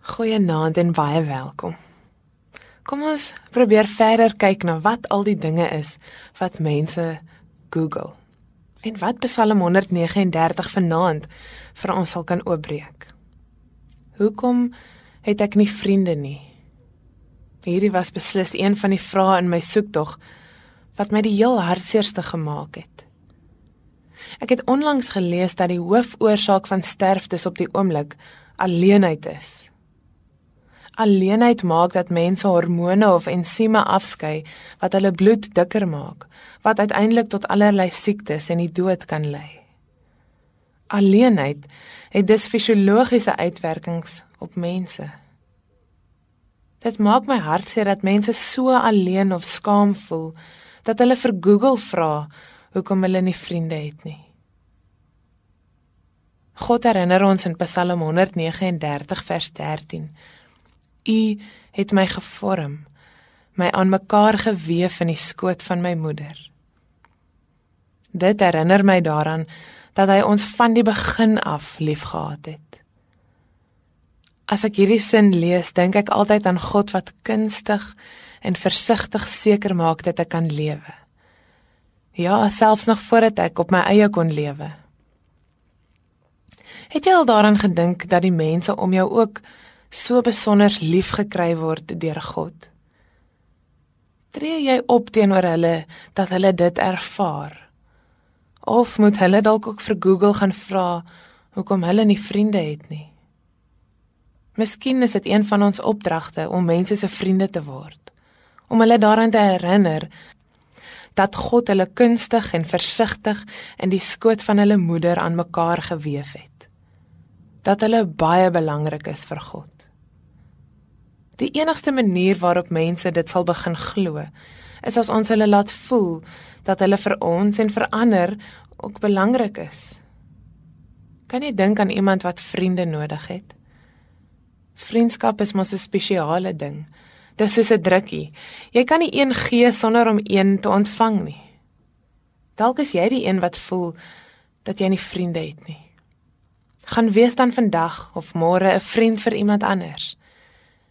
Goeienaand en baie welkom. Kom ons probeer verder kyk na wat al die dinge is wat mense Google. En wat Psalm 139 vanaand vir ons sal kan oopbreek. Hoekom het ek nie vriende nie? Hierdie was beslis een van die vrae in my soektog wat my die heel hartseerste gemaak het. Ek het onlangs gelees dat die hoofoorsaak van sterftes op die oomblik alleenheid is. Alleenheid maak dat mense hormone of ensieme afskei wat hulle bloed dikker maak, wat uiteindelik tot allerlei siektes en die dood kan lei. Alleenheid het dus fisiologiese uitwerkings op mense. Dit maak my hart seer dat mense so alleen of skaam voel dat hulle vir Google vra hoekom hulle nie vriende het nie. God herinner ons in Psalm 139 vers 13 U het my gevorm, my aan mekaar gewewe in die skoot van my moeder. Dit herinner my daaraan dat hy ons van die begin af liefgehad het. As ek hierdie sin lees, dink ek altyd aan God wat kunstig en versigtig seker maak dat ek kan lewe. Ja, selfs nog voordat ek op my eie kon lewe. Het jy al daaraan gedink dat die mense om jou ook so besonder lief gekry word deur God? Tree jy op teenoor hulle dat hulle dit ervaar? Of moet hulle dalk ook vir Google gaan vra hoekom hulle nie vriende het nie? Miskien is dit een van ons opdragte om mense se vriende te word. Om hulle daaraan te herinner dat God hulle kunstig en versigtig in die skoot van hulle moeder aan mekaar gewewe het. Dat hulle baie belangrik is vir God. Die enigste manier waarop mense dit sal begin glo, is as ons hulle laat voel dat hulle vir ons en vir ander ook belangrik is. Kan jy dink aan iemand wat vriende nodig het? Vriendskap is mos 'n spesiale ding. Dis soos 'n drukkie. Jy kan nie een gee sonder om een te ontvang nie. Dalk is jy die een wat voel dat jy nie vriende het nie. Gaan wees dan vandag of môre 'n vriend vir iemand anders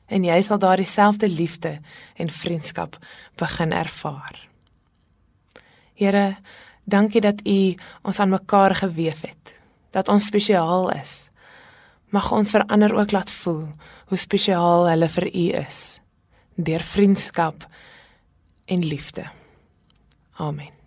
en jy sal daardie selfde liefde en vriendskap begin ervaar. Here, dankie dat U ons aan mekaar gewewe het, dat ons spesiaal is. Mag ons verander ook laat voel hoe spesiaal hulle vir U is deur vriendskap en liefde. Amen.